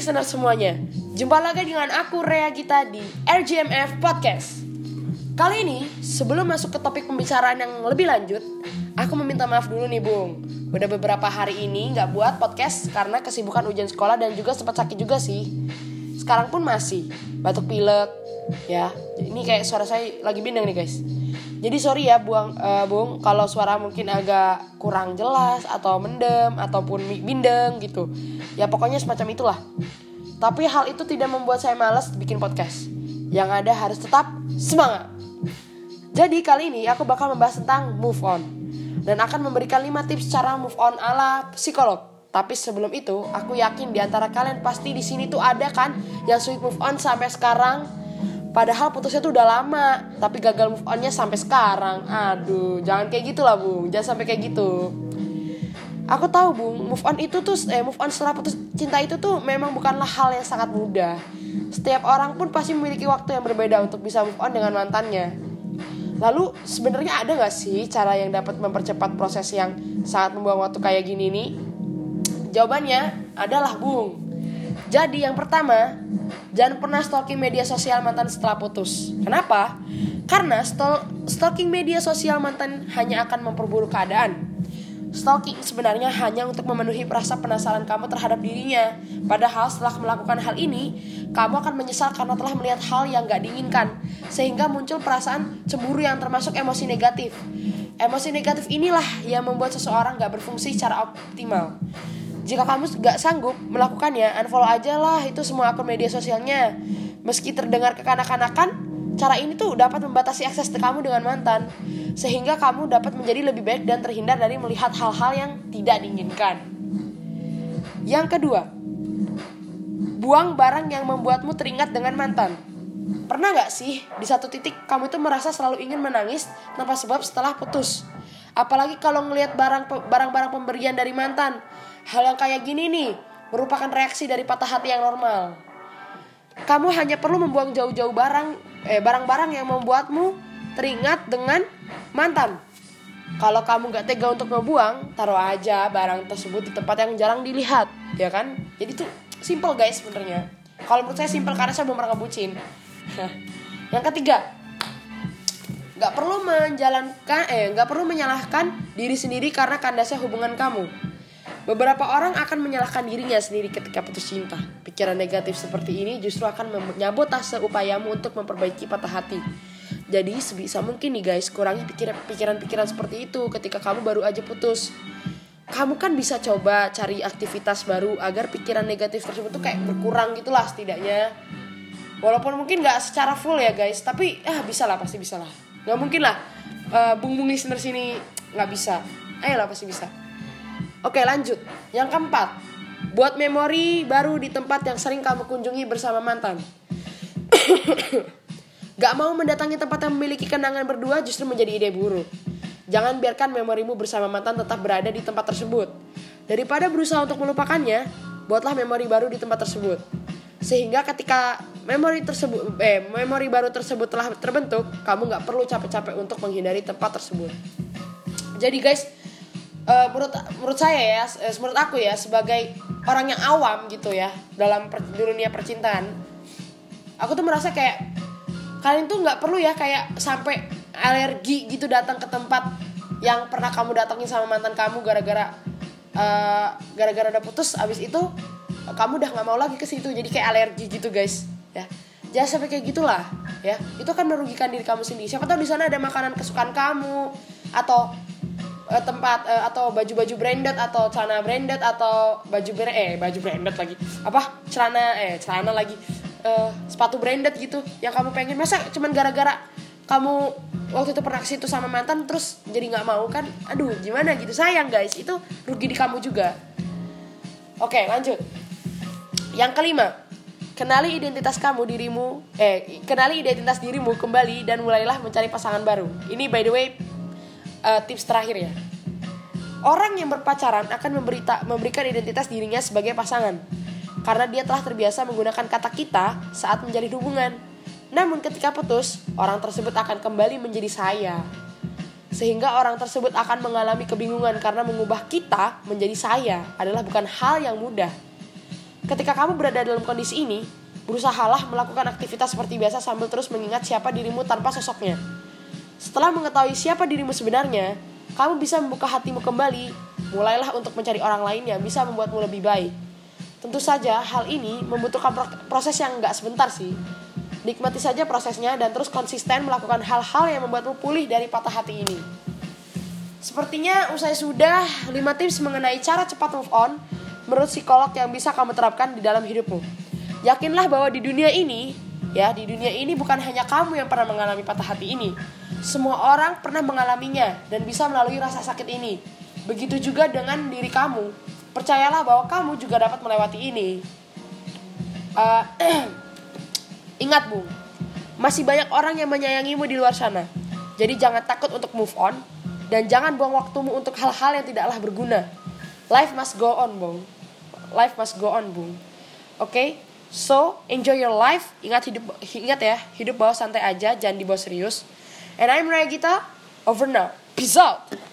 listener semuanya, jumpa lagi dengan aku Rea Gita di RGMF Podcast. Kali ini, sebelum masuk ke topik pembicaraan yang lebih lanjut, aku meminta maaf dulu nih Bung. Udah beberapa hari ini nggak buat podcast karena kesibukan ujian sekolah dan juga sempat sakit juga sih. Sekarang pun masih batuk pilek, ya. Ini kayak suara saya lagi bindeng nih guys. Jadi sorry ya buang uh, Bung kalau suara mungkin agak kurang jelas atau mendem ataupun bindeng gitu. Ya pokoknya semacam itulah. Tapi hal itu tidak membuat saya malas bikin podcast. Yang ada harus tetap semangat. Jadi kali ini aku bakal membahas tentang move on dan akan memberikan 5 tips cara move on ala psikolog. Tapi sebelum itu, aku yakin di antara kalian pasti di sini tuh ada kan yang sweet move on sampai sekarang Padahal putusnya tuh udah lama, tapi gagal move onnya sampai sekarang. Aduh, jangan kayak gitu lah, Bung. Jangan sampai kayak gitu. Aku tahu, Bung, move on itu tuh eh move on setelah putus cinta itu tuh memang bukanlah hal yang sangat mudah. Setiap orang pun pasti memiliki waktu yang berbeda untuk bisa move on dengan mantannya. Lalu sebenarnya ada gak sih cara yang dapat mempercepat proses yang sangat membuang waktu kayak gini nih? Jawabannya adalah Bung. Jadi yang pertama, jangan pernah stalking media sosial mantan setelah putus. Kenapa? Karena stalking media sosial mantan hanya akan memperburuk keadaan. Stalking sebenarnya hanya untuk memenuhi rasa penasaran kamu terhadap dirinya. Padahal setelah melakukan hal ini, kamu akan menyesal karena telah melihat hal yang gak diinginkan. Sehingga muncul perasaan cemburu yang termasuk emosi negatif. Emosi negatif inilah yang membuat seseorang gak berfungsi secara optimal. Jika kamu gak sanggup melakukannya, unfollow aja lah itu semua akun media sosialnya. Meski terdengar kekanak-kanakan, cara ini tuh dapat membatasi akses kamu dengan mantan. Sehingga kamu dapat menjadi lebih baik dan terhindar dari melihat hal-hal yang tidak diinginkan. Yang kedua, buang barang yang membuatmu teringat dengan mantan. Pernah gak sih di satu titik kamu itu merasa selalu ingin menangis tanpa sebab setelah putus? Apalagi kalau ngelihat barang barang-barang pemberian dari mantan. Hal yang kayak gini nih merupakan reaksi dari patah hati yang normal. Kamu hanya perlu membuang jauh-jauh barang eh barang-barang yang membuatmu teringat dengan mantan. Kalau kamu gak tega untuk ngebuang, taruh aja barang tersebut di tempat yang jarang dilihat, ya kan? Jadi tuh simple guys sebenarnya. Kalau menurut saya simple karena saya belum pernah ngebucin. yang ketiga, gak perlu menjalankan eh gak perlu menyalahkan diri sendiri karena kandasnya hubungan kamu. Beberapa orang akan menyalahkan dirinya sendiri ketika putus cinta. Pikiran negatif seperti ini justru akan menyabotase upayamu untuk memperbaiki patah hati. Jadi sebisa mungkin nih guys, kurangi pikiran-pikiran seperti itu ketika kamu baru aja putus. Kamu kan bisa coba cari aktivitas baru agar pikiran negatif tersebut tuh kayak berkurang gitulah setidaknya. Walaupun mungkin gak secara full ya guys, tapi ah bisa lah pasti bisa lah. Gak mungkin lah uh, bung-bung listener sini nggak bisa. Ayolah pasti bisa. Oke lanjut. Yang keempat, buat memori baru di tempat yang sering kamu kunjungi bersama mantan. Gak mau mendatangi tempat yang memiliki kenangan berdua justru menjadi ide buruk. Jangan biarkan memorimu bersama mantan tetap berada di tempat tersebut. Daripada berusaha untuk melupakannya, buatlah memori baru di tempat tersebut. Sehingga ketika memori tersebut, eh, memori baru tersebut telah terbentuk, kamu nggak perlu capek-capek untuk menghindari tempat tersebut. Jadi guys, uh, menurut menurut saya ya uh, menurut aku ya sebagai orang yang awam gitu ya dalam per, dunia percintaan aku tuh merasa kayak kalian tuh nggak perlu ya kayak sampai alergi gitu datang ke tempat yang pernah kamu datangin sama mantan kamu gara-gara uh, gara-gara udah putus abis itu kamu udah nggak mau lagi ke situ jadi kayak alergi gitu guys ya. Jangan sampai kayak gitulah ya. Itu kan merugikan diri kamu sendiri. Siapa tahu di sana ada makanan kesukaan kamu atau uh, tempat uh, atau baju-baju branded atau celana branded atau baju brand eh baju branded lagi. Apa? Celana eh celana lagi. Uh, sepatu branded gitu yang kamu pengen. Masa cuman gara-gara kamu waktu itu pernah situ sama mantan terus jadi nggak mau kan? Aduh gimana gitu? Sayang guys. Itu rugi di kamu juga. Oke lanjut. Yang kelima kenali identitas kamu dirimu eh kenali identitas dirimu kembali dan mulailah mencari pasangan baru ini by the way uh, tips terakhir ya. Orang yang berpacaran akan memberita, memberikan identitas dirinya sebagai pasangan karena dia telah terbiasa menggunakan kata kita saat menjalin hubungan. Namun ketika putus, orang tersebut akan kembali menjadi saya. Sehingga orang tersebut akan mengalami kebingungan karena mengubah kita menjadi saya adalah bukan hal yang mudah. Ketika kamu berada dalam kondisi ini, berusahalah melakukan aktivitas seperti biasa sambil terus mengingat siapa dirimu tanpa sosoknya. Setelah mengetahui siapa dirimu sebenarnya, kamu bisa membuka hatimu kembali. Mulailah untuk mencari orang lain yang bisa membuatmu lebih baik. Tentu saja hal ini membutuhkan proses yang nggak sebentar sih. Nikmati saja prosesnya dan terus konsisten melakukan hal-hal yang membuatmu pulih dari patah hati ini. Sepertinya usai sudah 5 tips mengenai cara cepat move on menurut psikolog yang bisa kamu terapkan di dalam hidupmu. Yakinlah bahwa di dunia ini, ya, di dunia ini bukan hanya kamu yang pernah mengalami patah hati ini. Semua orang pernah mengalaminya dan bisa melalui rasa sakit ini. Begitu juga dengan diri kamu. Percayalah bahwa kamu juga dapat melewati ini. Uh, ingat, Bu, masih banyak orang yang menyayangimu di luar sana. Jadi jangan takut untuk move on dan jangan buang waktumu untuk hal-hal yang tidaklah berguna. Life must go on, Bung. Life must go on, Bung. Oke? Okay? So, enjoy your life. Ingat hidup ingat ya, hidup bawa santai aja, jangan dibawa serius. And I'm Raya Gita. Over now. Peace out.